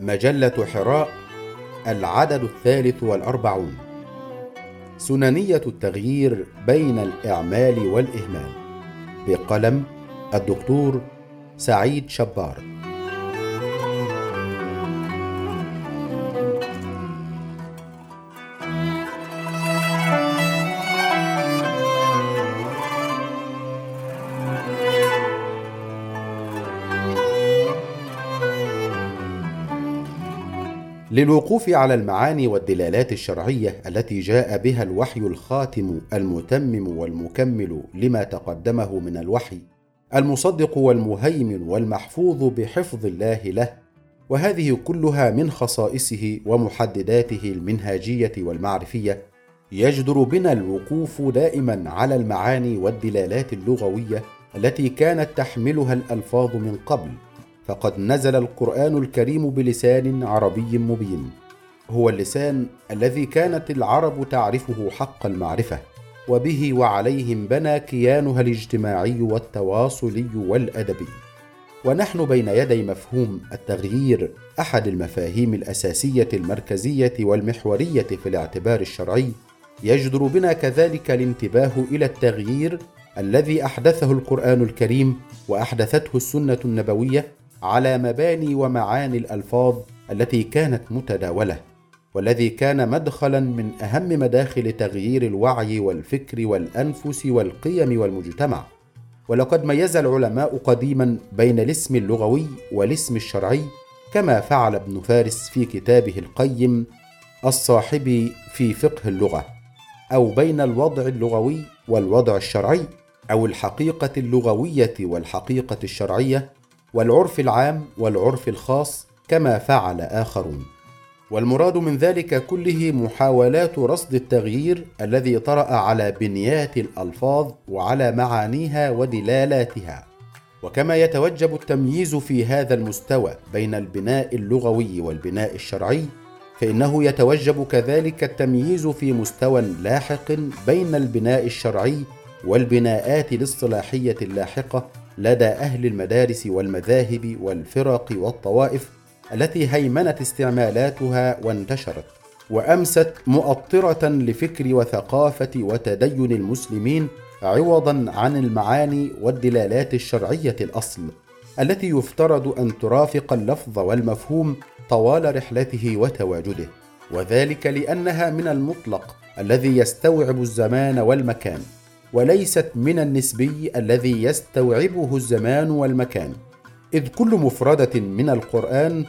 مجلة حراء العدد الثالث والأربعون. سننية التغيير بين الإعمال والإهمال. بقلم الدكتور سعيد شبار. للوقوف على المعاني والدلالات الشرعية التي جاء بها الوحي الخاتم المتمم والمكمل لما تقدمه من الوحي المصدق والمهيمن والمحفوظ بحفظ الله له وهذه كلها من خصائصه ومحدداته المنهاجية والمعرفية يجدر بنا الوقوف دائما على المعاني والدلالات اللغوية التي كانت تحملها الألفاظ من قبل. فقد نزل القرآن الكريم بلسان عربي مبين. هو اللسان الذي كانت العرب تعرفه حق المعرفة وبه وعليهم بنى كيانها الاجتماعي والتواصلي والأدبي. ونحن بين يدي مفهوم التغيير أحد المفاهيم الأساسية المركزية والمحورية في الاعتبار الشرعي يجدر بنا كذلك الانتباه إلى التغيير الذي أحدثه القرآن الكريم وأحدثته السنة النبوية على مباني ومعاني الألفاظ التي كانت متداولة والذي كان مدخلا من أهم مداخل تغيير الوعي والفكر والأنفس والقيم والمجتمع. ولقد ميز العلماء قديما بين الاسم اللغوي والاسم الشرعي كما فعل ابن فارس في كتابه القيم الصاحب في فقه اللغة أو بين الوضع اللغوي والوضع الشرعي أو الحقيقة اللغوية والحقيقة الشرعية والعرف العام والعرف الخاص كما فعل آخرون. والمراد من ذلك كله محاولات رصد التغيير الذي طرأ على بنيات الألفاظ وعلى معانيها ودلالاتها. وكما يتوجب التمييز في هذا المستوى بين البناء اللغوي والبناء الشرعي فإنه يتوجب كذلك التمييز في مستوى لاحق بين البناء الشرعي والبناءات الاصطلاحية اللاحقة لدى أهل المدارس والمذاهب والفرق والطوائف التي هيمنت استعمالاتها وانتشرت وأمست مؤطرة لفكر وثقافة وتدين المسلمين عوضا عن المعاني والدلالات الشرعية الأصل التي يفترض أن ترافق اللفظ والمفهوم طوال رحلته وتواجده وذلك لأنها من المطلق الذي يستوعب الزمان والمكان. وليست من النسبي الذي يستوعبه الزمان والمكان إذ كل مفردة من القرآن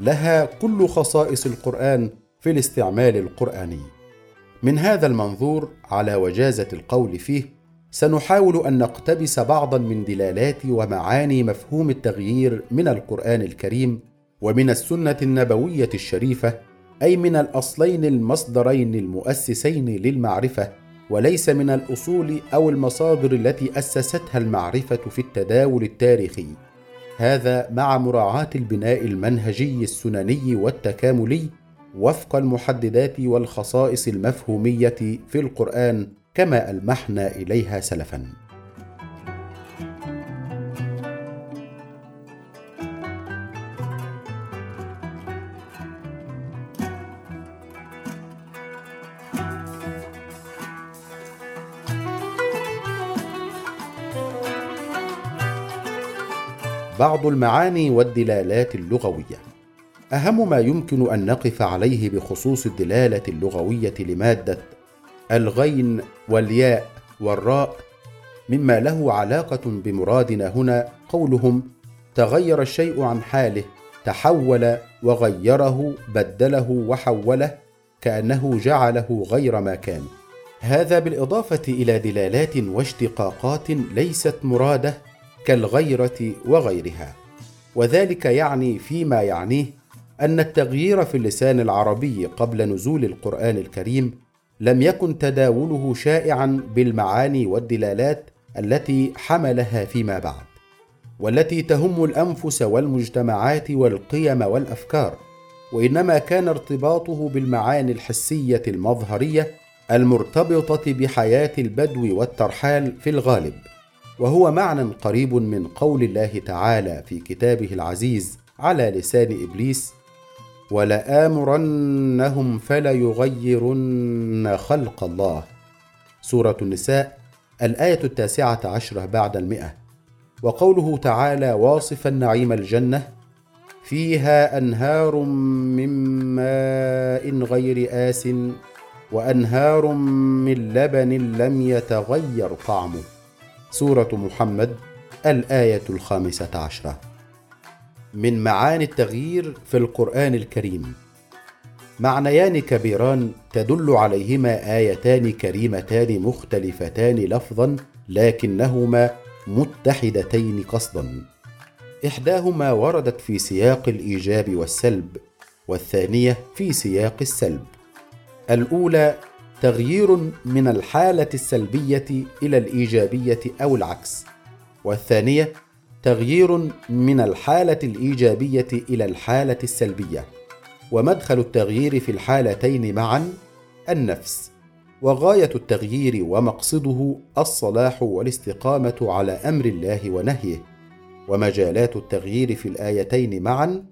لها كل خصائص القرآن في الاستعمال القرآني. من هذا المنظور على وجازة القول فيه سنحاول أن نقتبس بعضا من دلالات ومعاني مفهوم التغيير من القرآن الكريم ومن السنة النبوية الشريفة أي من الأصلين المصدرين المؤسسين للمعرفة وليس من الأصول أو المصادر التي أسستها المعرفة في التداول التاريخي. هذا مع مراعاة البناء المنهجي السنني والتكاملي وفق المحددات والخصائص المفهومية في القرآن كما ألمحنا إليها سلفا. بعض المعاني والدلالات اللغوية. أهم ما يمكن أن نقف عليه بخصوص الدلالة اللغوية لمادة الغين والياء والراء مما له علاقة بمرادنا هنا قولهم تغير الشيء عن حاله تحول وغيره بدله وحوله كأنه جعله غير ما كان هذا بالإضافة إلى دلالات واشتقاقات ليست مرادة كالغيرة وغيرها. وذلك يعني فيما يعنيه أن التغيير في اللسان العربي قبل نزول القرآن الكريم لم يكن تداوله شائعا بالمعاني والدلالات التي حملها فيما بعد والتي تهم الأنفس والمجتمعات والقيم والأفكار وإنما كان ارتباطه بالمعاني الحسية المظهرية المرتبطة بحياة البدو والترحال في الغالب. وهو معنى قريب من قول الله تعالى في كتابه العزيز على لسان إبليس ولآمرنهم فليغيرن خلق الله. سورة النساء الآية التاسعة عشرة بعد المئة. وقوله تعالى واصفا نعيم الجنة فيها أنهار من ماء غير آس وأنهار من لبن لم يتغير طعمه. سورة محمد الآية الخامسة عشرة. من معاني التغيير في القرآن الكريم. معنيان كبيران تدل عليهما آيتان كريمتان مختلفتان لفظا لكنهما متحدتين قصدا. إحداهما وردت في سياق الإيجاب والسلب والثانية في سياق السلب. الأولى تغيير من الحالة السلبية إلى الإيجابية أو العكس. والثانية تغيير من الحالة الإيجابية إلى الحالة السلبية. ومدخل التغيير في الحالتين معا النفس. وغاية التغيير ومقصده الصلاح والاستقامة على أمر الله ونهيه. ومجالات التغيير في الآيتين معا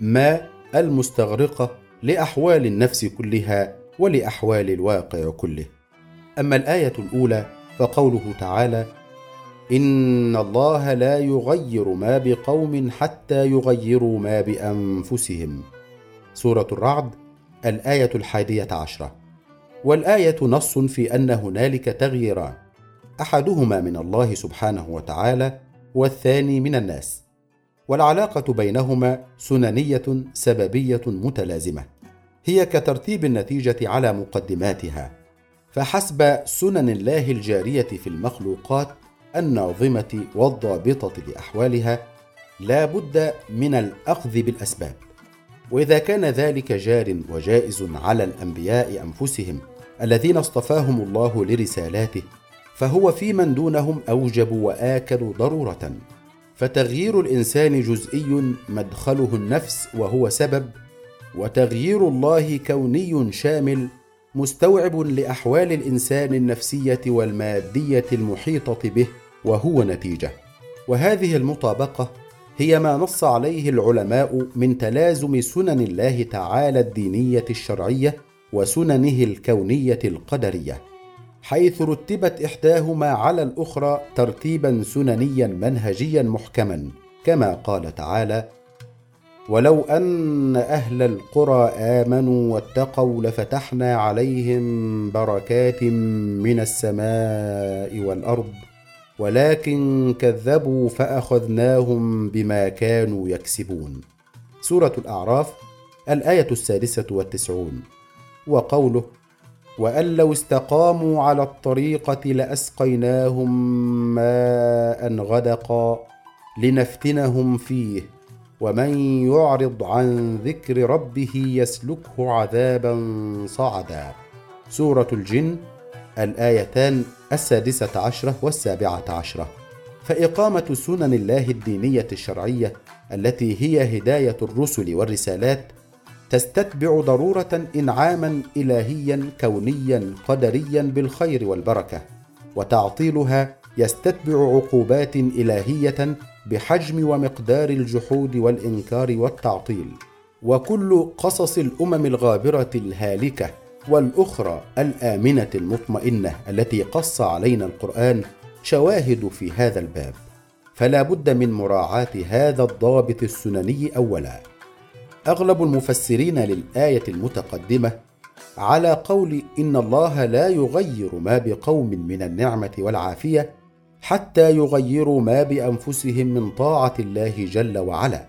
ما المستغرقة لأحوال النفس كلها ولأحوال الواقع كله. أما الآية الأولى فقوله تعالى إن الله لا يغير ما بقوم حتى يغيروا ما بأنفسهم. سورة الرعد الآية الحادية عشرة. والآية نص في أن هنالك تغييران. أحدهما من الله سبحانه وتعالى والثاني من الناس. والعلاقة بينهما سننية سببية متلازمة. هي كترتيب النتيجة على مقدماتها. فحسب سنن الله الجارية في المخلوقات الناظمة والضابطة لأحوالها لا بد من الأخذ بالأسباب. وإذا كان ذلك جار وجائز على الأنبياء أنفسهم الذين اصطفاهم الله لرسالاته فهو في من دونهم أوجب وآكل ضرورة. فتغيير الإنسان جزئي مدخله النفس وهو سبب وتغيير الله كوني شامل مستوعب لأحوال الإنسان النفسية والمادية المحيطة به وهو نتيجة. وهذه المطابقة هي ما نص عليه العلماء من تلازم سنن الله تعالى الدينية الشرعية وسننه الكونية القدرية حيث رتبت إحداهما على الأخرى ترتيبا سننيا منهجيا محكما كما قال تعالى ولو أن أهل القرى آمنوا واتقوا لفتحنا عليهم بركات من السماء والأرض ولكن كذبوا فأخذناهم بما كانوا يكسبون. سورة الأعراف الآية السادسة والتسعون. وقوله وأن لو استقاموا على الطريقة لأسقيناهم ماء غدقا لنفتنهم فيه ومن يعرض عن ذكر ربه يسلكه عذابا صعدا. سورة الجن الآيتان السادسة عشرة والسابعة عشرة. فإقامة سنن الله الدينية الشرعية التي هي هداية الرسل والرسالات تستتبع ضرورة انعاما الهيا كونيا قدريا بالخير والبركة وتعطيلها يستتبع عقوبات إلهية بحجم ومقدار الجحود والإنكار والتعطيل وكل قصص الأمم الغابرة الهالكة والأخرى الآمنة المطمئنة التي قص علينا القرآن شواهد في هذا الباب. فلا بد من مراعاة هذا الضابط السنني اولا. أغلب المفسرين للآية المتقدمة على قول إن الله لا يغير ما بقوم من النعمة والعافية حتى يغيروا ما بأنفسهم من طاعة الله جل وعلا.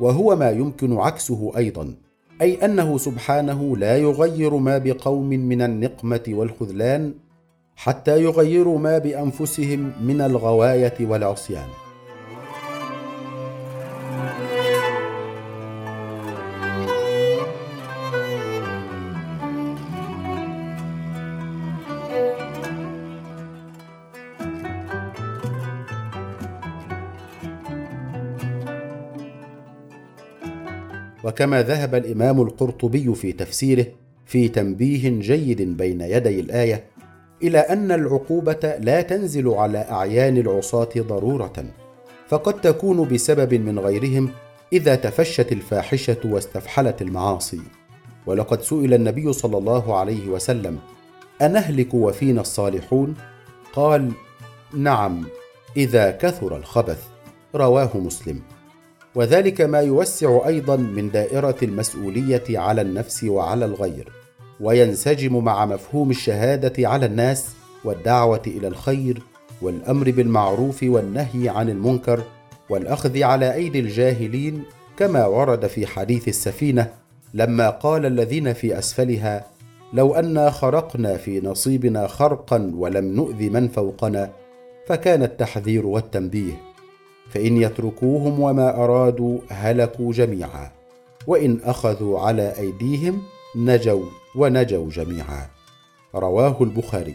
وهو ما يمكن عكسه أيضا أي أنه سبحانه لا يغير ما بقوم من النقمة والخذلان حتى يغيروا ما بأنفسهم من الغواية والعصيان. وكما ذهب الإمام القرطبي في تفسيره في تنبيه جيد بين يدي الآية إلى أن العقوبة لا تنزل على أعيان العصاة ضرورة فقد تكون بسبب من غيرهم إذا تفشت الفاحشة واستفحلت المعاصي. ولقد سئل النبي صلى الله عليه وسلم أنهلك وفينا الصالحون؟ قال نعم إذا كثر الخبث. رواه مسلم. وذلك ما يوسع أيضا من دائرة المسؤولية على النفس وعلى الغير وينسجم مع مفهوم الشهادة على الناس والدعوة إلى الخير والأمر بالمعروف والنهي عن المنكر والأخذ على أيدي الجاهلين كما ورد في حديث السفينة لما قال الذين في أسفلها لو أنا خرقنا في نصيبنا خرقا ولم نؤذ من فوقنا فكان التحذير والتنبيه. فإن يتركوهم وما أرادوا هلكوا جميعا وإن أخذوا على أيديهم نجوا ونجوا جميعا. رواه البخاري.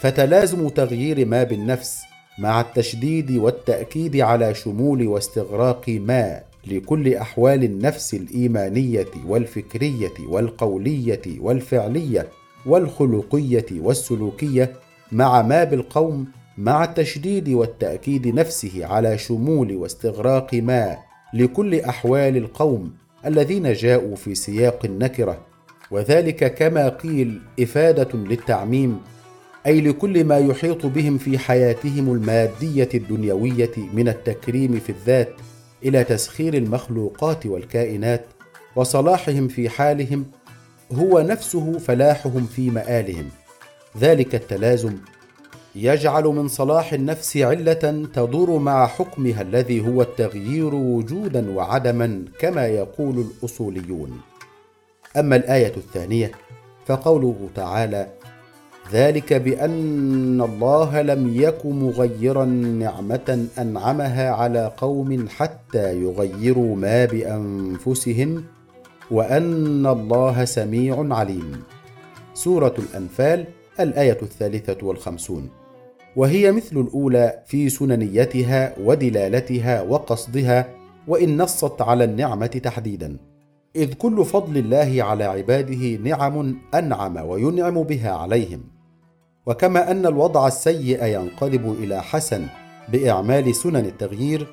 فتلازم تغيير ما بالنفس مع التشديد والتأكيد على شمول واستغراق ما لكل أحوال النفس الإيمانية والفكرية والقولية والفعلية والخلقية والسلوكية مع ما بالقوم مع التشديد والتأكيد نفسه على شمول واستغراق ما لكل أحوال القوم الذين جاءوا في سياق النكرة. وذلك كما قيل إفادة للتعميم أي لكل ما يحيط بهم في حياتهم المادية الدنيوية من التكريم في الذات إلى تسخير المخلوقات والكائنات وصلاحهم في حالهم هو نفسه فلاحهم في مآلهم. ذلك التلازم يجعل من صلاح النفس علة تدور مع حكمها الذي هو التغيير وجودا وعدما كما يقول الأصوليون. أما الآية الثانية فقوله تعالى ذلك بأن الله لم يك مغيرا نعمة أنعمها على قوم حتى يغيروا ما بأنفسهم وأن الله سميع عليم. سورة الأنفال الآية الثالثة والخمسون. وهي مثل الأولى في سننيتها ودلالتها وقصدها وإن نصت على النعمة تحديدا. إذ كل فضل الله على عباده نعم أنعم وينعم بها عليهم. وكما أن الوضع السيء ينقلب إلى حسن بإعمال سنن التغيير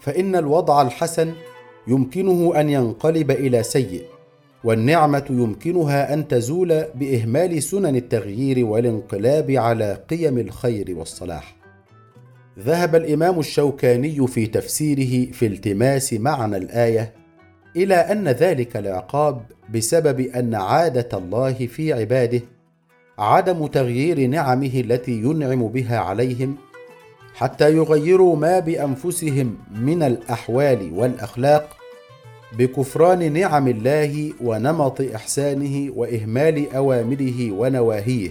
فإن الوضع الحسن يمكنه أن ينقلب إلى سيء. والنعمة يمكنها أن تزول بإهمال سنن التغيير والانقلاب على قيم الخير والصلاح. ذهب الإمام الشوكاني في تفسيره في التماس معنى الآية إلى أن ذلك العقاب بسبب أن عادة الله في عباده عدم تغيير نعمه التي ينعم بها عليهم حتى يغيروا ما بأنفسهم من الأحوال والأخلاق بكفران نعم الله ونمط إحسانه وإهمال أوامره ونواهيه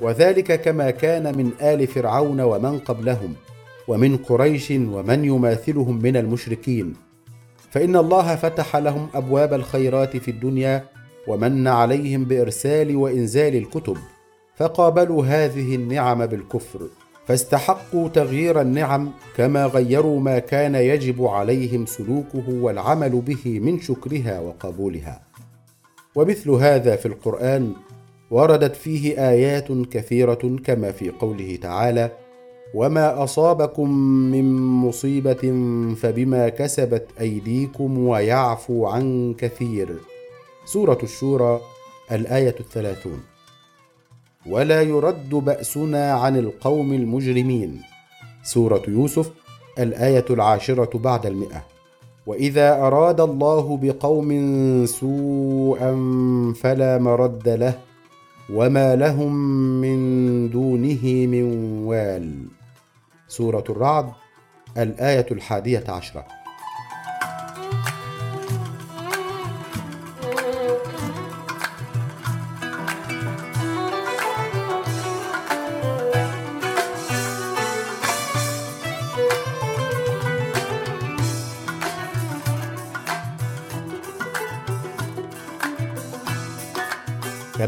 وذلك كما كان من آل فرعون ومن قبلهم ومن قريش ومن يماثلهم من المشركين. فإن الله فتح لهم أبواب الخيرات في الدنيا ومن عليهم بإرسال وإنزال الكتب فقابلوا هذه النعم بالكفر. فاستحقوا تغيير النعم كما غيروا ما كان يجب عليهم سلوكه والعمل به من شكرها وقبولها. ومثل هذا في القرآن وردت فيه آيات كثيرة كما في قوله تعالى وما أصابكم من مصيبة فبما كسبت أيديكم ويعفو عن كثير. سورة الشورى الآية الثلاثون. ولا يرد بأسنا عن القوم المجرمين. سورة يوسف الآية العاشرة بعد المئة. وإذا أراد الله بقوم سوءا فلا مرد له وما لهم من دونه من وال. سورة الرعد الآية الحادية عشرة.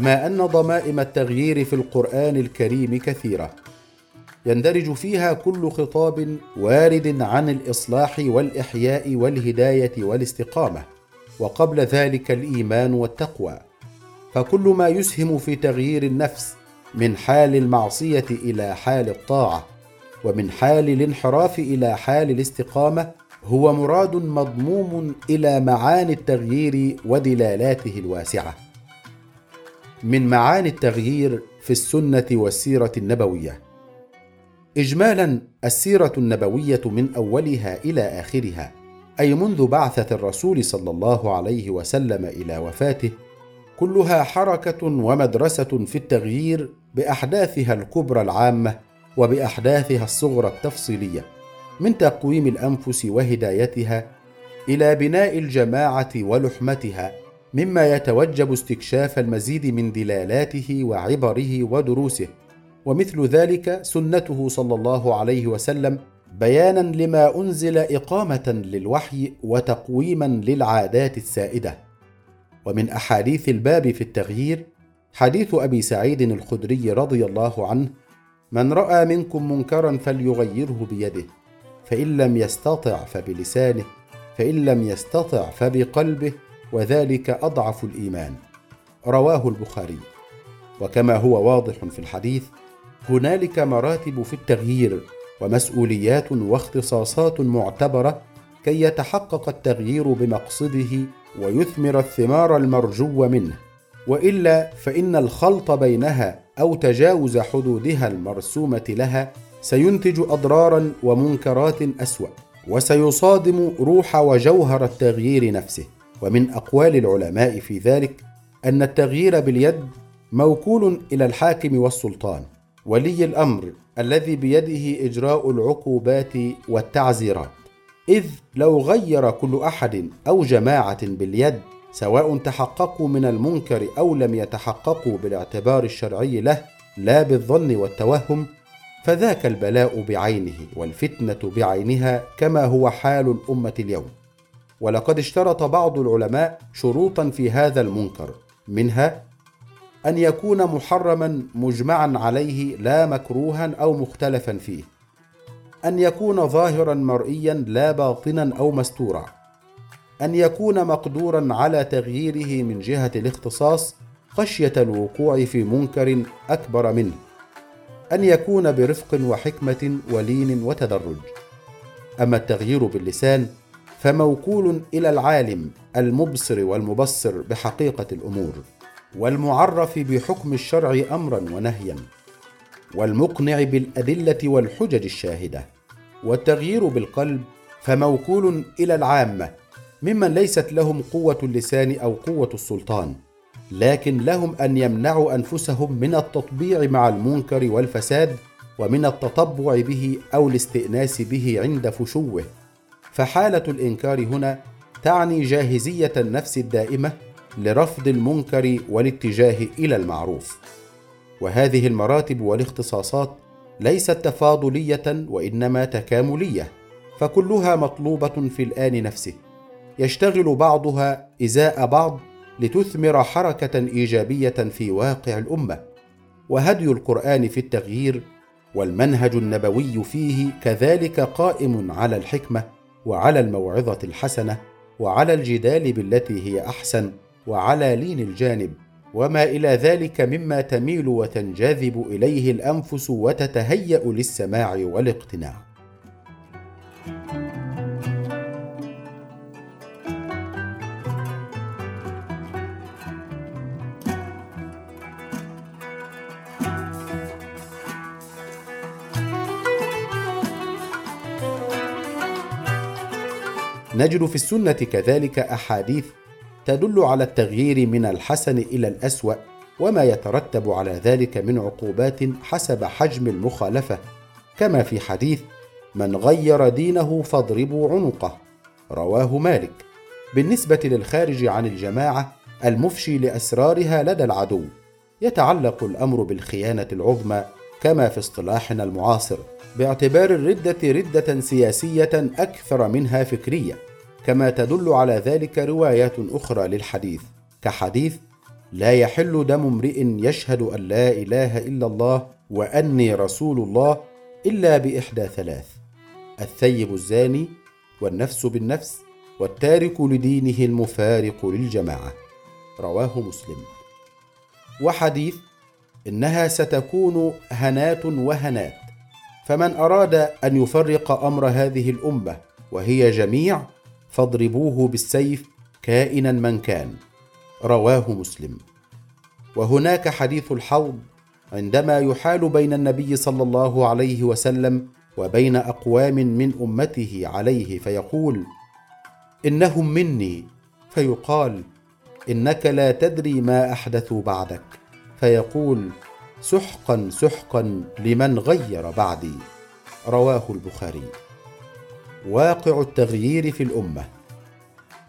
كما أن ضمائم التغيير في القرآن الكريم كثيرة. يندرج فيها كل خطاب وارد عن الإصلاح والإحياء والهداية والاستقامة وقبل ذلك الإيمان والتقوى. فكل ما يسهم في تغيير النفس من حال المعصية إلى حال الطاعة ومن حال الانحراف إلى حال الاستقامة هو مراد مضموم إلى معاني التغيير ودلالاته الواسعة. من معاني التغيير في السنة والسيرة النبوية. اجمالا السيرة النبوية من أولها إلى آخرها أي منذ بعثة الرسول صلى الله عليه وسلم إلى وفاته كلها حركة ومدرسة في التغيير بأحداثها الكبرى العامة وبأحداثها الصغرى التفصيلية من تقويم الأنفس وهدايتها إلى بناء الجماعة ولحمتها مما يتوجب استكشاف المزيد من دلالاته وعبره ودروسه. ومثل ذلك سنته صلى الله عليه وسلم بيانا لما أنزل إقامة للوحي وتقويما للعادات السائدة. ومن أحاديث الباب في التغيير حديث أبي سعيد الخدري رضي الله عنه من رأى منكم منكرا فليغيره بيده فإن لم يستطع فبلسانه فإن لم يستطع فبقلبه وذلك أضعف الإيمان. رواه البخاري. وكما هو واضح في الحديث هنالك مراتب في التغيير ومسؤوليات واختصاصات معتبرة كي يتحقق التغيير بمقصده ويثمر الثمار المرجو منه. وإلا فإن الخلط بينها أو تجاوز حدودها المرسومة لها سينتج أضرارا ومنكرات أسوأ وسيصادم روح وجوهر التغيير نفسه. ومن أقوال العلماء في ذلك أن التغيير باليد موكول إلى الحاكم والسلطان ولي الأمر الذي بيده إجراء العقوبات والتعزيرات. إذ لو غير كل أحد أو جماعة باليد سواء تحققوا من المنكر أو لم يتحققوا بالاعتبار الشرعي له لا بالظن والتوهم فذاك البلاء بعينه والفتنة بعينها كما هو حال الأمة اليوم. ولقد اشترط بعض العلماء شروطا في هذا المنكر منها أن يكون محرما مجمعا عليه لا مكروها أو مختلفا فيه أن يكون ظاهرا مرئيا لا باطنا أو مستورا أن يكون مقدورا على تغييره من جهة الاختصاص خشية الوقوع في منكر أكبر منه أن يكون برفق وحكمة ولين وتدرج. أما التغيير باللسان فموكول إلى العالم المبصر والمبصر بحقيقة الأمور والمعرف بحكم الشرع امرا ونهيا والمقنع بالأدلة والحجج الشاهدة والتغيير بالقلب فموكول إلى العامة ممن ليست لهم قوة اللسان أو قوة السلطان لكن لهم أن يمنعوا أنفسهم من التطبيع مع المنكر والفساد ومن التطبع به أو الاستئناس به عند فشوه. فحالة الإنكار هنا تعني جاهزية النفس الدائمة لرفض المنكر والاتجاه إلى المعروف. وهذه المراتب والاختصاصات ليست تفاضلية وإنما تكاملية فكلها مطلوبة في الآن نفسه. يشتغل بعضها إزاء بعض لتثمر حركة إيجابية في واقع الأمة. وهدي القرآن في التغيير والمنهج النبوي فيه كذلك قائم على الحكمة وعلى الموعظة الحسنة وعلى الجدال بالتي هي أحسن وعلى لين الجانب وما إلى ذلك مما تميل وتنجذب إليه الأنفس وتتهيأ للسماع والإقتناع. نجد في السنة كذلك أحاديث تدل على التغيير من الحسن إلى الأسوأ وما يترتب على ذلك من عقوبات حسب حجم المخالفة. كما في حديث من غير دينه فاضربوا عنقه رواه مالك. بالنسبة للخارج عن الجماعة المفشي لأسرارها لدى العدو. يتعلق الأمر بالخيانة العظمى كما في اصطلاحنا المعاصر باعتبار الردة ردة سياسية أكثر منها فكرية كما تدل على ذلك روايات أخرى للحديث كحديث لا يحل دم امرئ يشهد أن لا إله إلا الله وأني رسول الله إلا بإحدى ثلاث الثيب الزاني والنفس بالنفس والتارك لدينه المفارق للجماعة. رواه مسلم. وحديث إنها ستكون هنات وهنات. فمن أراد أن يفرق أمر هذه الأمة وهي جميع فاضربوه بالسيف كائنا من كان. رواه مسلم. وهناك حديث الحوض عندما يحال بين النبي صلى الله عليه وسلم وبين أقوام من أمته عليه فيقول إنهم مني. فيقال إنك لا تدري ما أحدثوا بعدك. فيقول سحقا سحقا لمن غير بعدي. رواه البخاري. واقع التغيير في الأمة.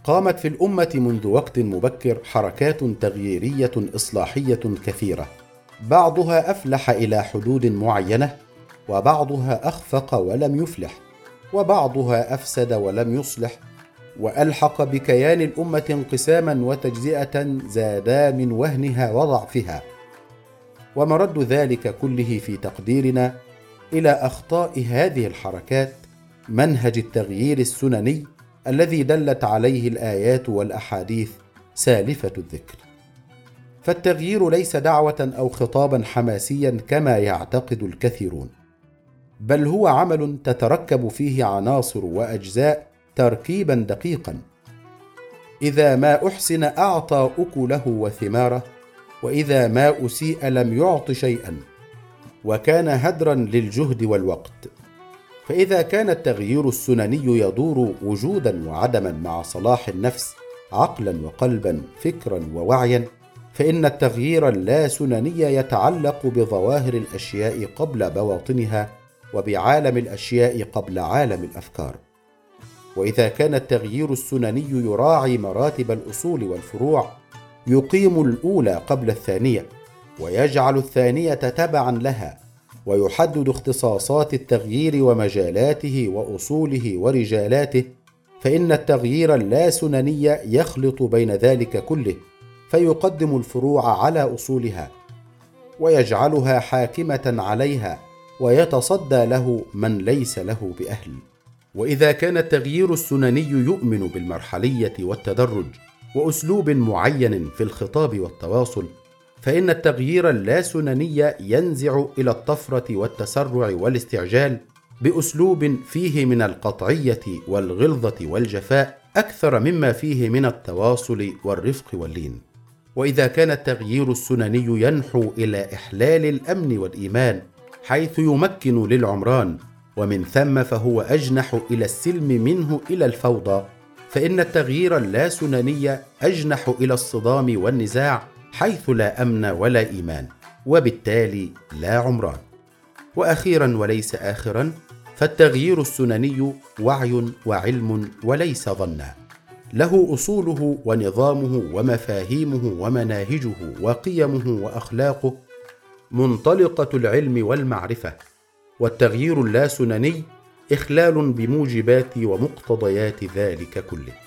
قامت في الأمة منذ وقت مبكر حركات تغييرية إصلاحية كثيرة. بعضها أفلح إلى حدود معينة وبعضها أخفق ولم يفلح وبعضها أفسد ولم يصلح وألحق بكيان الأمة انقساما وتجزئة زادا من وهنها وضعفها. ومرد ذلك كله في تقديرنا إلى أخطاء هذه الحركات منهج التغيير السنني الذي دلت عليه الآيات والأحاديث سالفة الذكر. فالتغيير ليس دعوة أو خطابا حماسيا كما يعتقد الكثيرون بل هو عمل تتركب فيه عناصر وأجزاء تركيبا دقيقا. إذا ما أحسن أعطى أكله وثماره وإذا ما أسيء لم يعط شيئا وكان هدرا للجهد والوقت. فإذا كان التغيير السنني يدور وجودا وعدما مع صلاح النفس عقلا وقلبا فكرا ووعيا فإن التغيير اللا سنني يتعلق بظواهر الأشياء قبل بواطنها وبعالم الأشياء قبل عالم الأفكار. وإذا كان التغيير السنني يراعي مراتب الأصول والفروع يقيم الأولى قبل الثانية ويجعل الثانية تبعا لها ويحدد اختصاصات التغيير ومجالاته وأصوله ورجالاته فإن التغيير اللا سنني يخلط بين ذلك كله فيقدم الفروع على أصولها ويجعلها حاكمة عليها ويتصدى له من ليس له بأهل. وإذا كان التغيير السنني يؤمن بالمرحلية والتدرج وأسلوب معين في الخطاب والتواصل فإن التغيير اللاسنني ينزع إلى الطفرة والتسرع والاستعجال بأسلوب فيه من القطعية والغلظة والجفاء أكثر مما فيه من التواصل والرفق واللين. وإذا كان التغيير السنني ينحو إلى إحلال الأمن والإيمان حيث يمكن للعمران ومن ثم فهو أجنح إلى السلم منه إلى الفوضى فإن التغيير اللاسنني أجنح إلى الصدام والنزاع حيث لا أمن ولا إيمان وبالتالي لا عمران. وأخيرا وليس اخرا فالتغيير السنني وعي وعلم وليس ظنا. له أصوله ونظامه ومفاهيمه ومناهجه وقيمه وأخلاقه منطلقة العلم والمعرفة. والتغيير اللاسنني إخلال بموجبات ومقتضيات ذلك كله.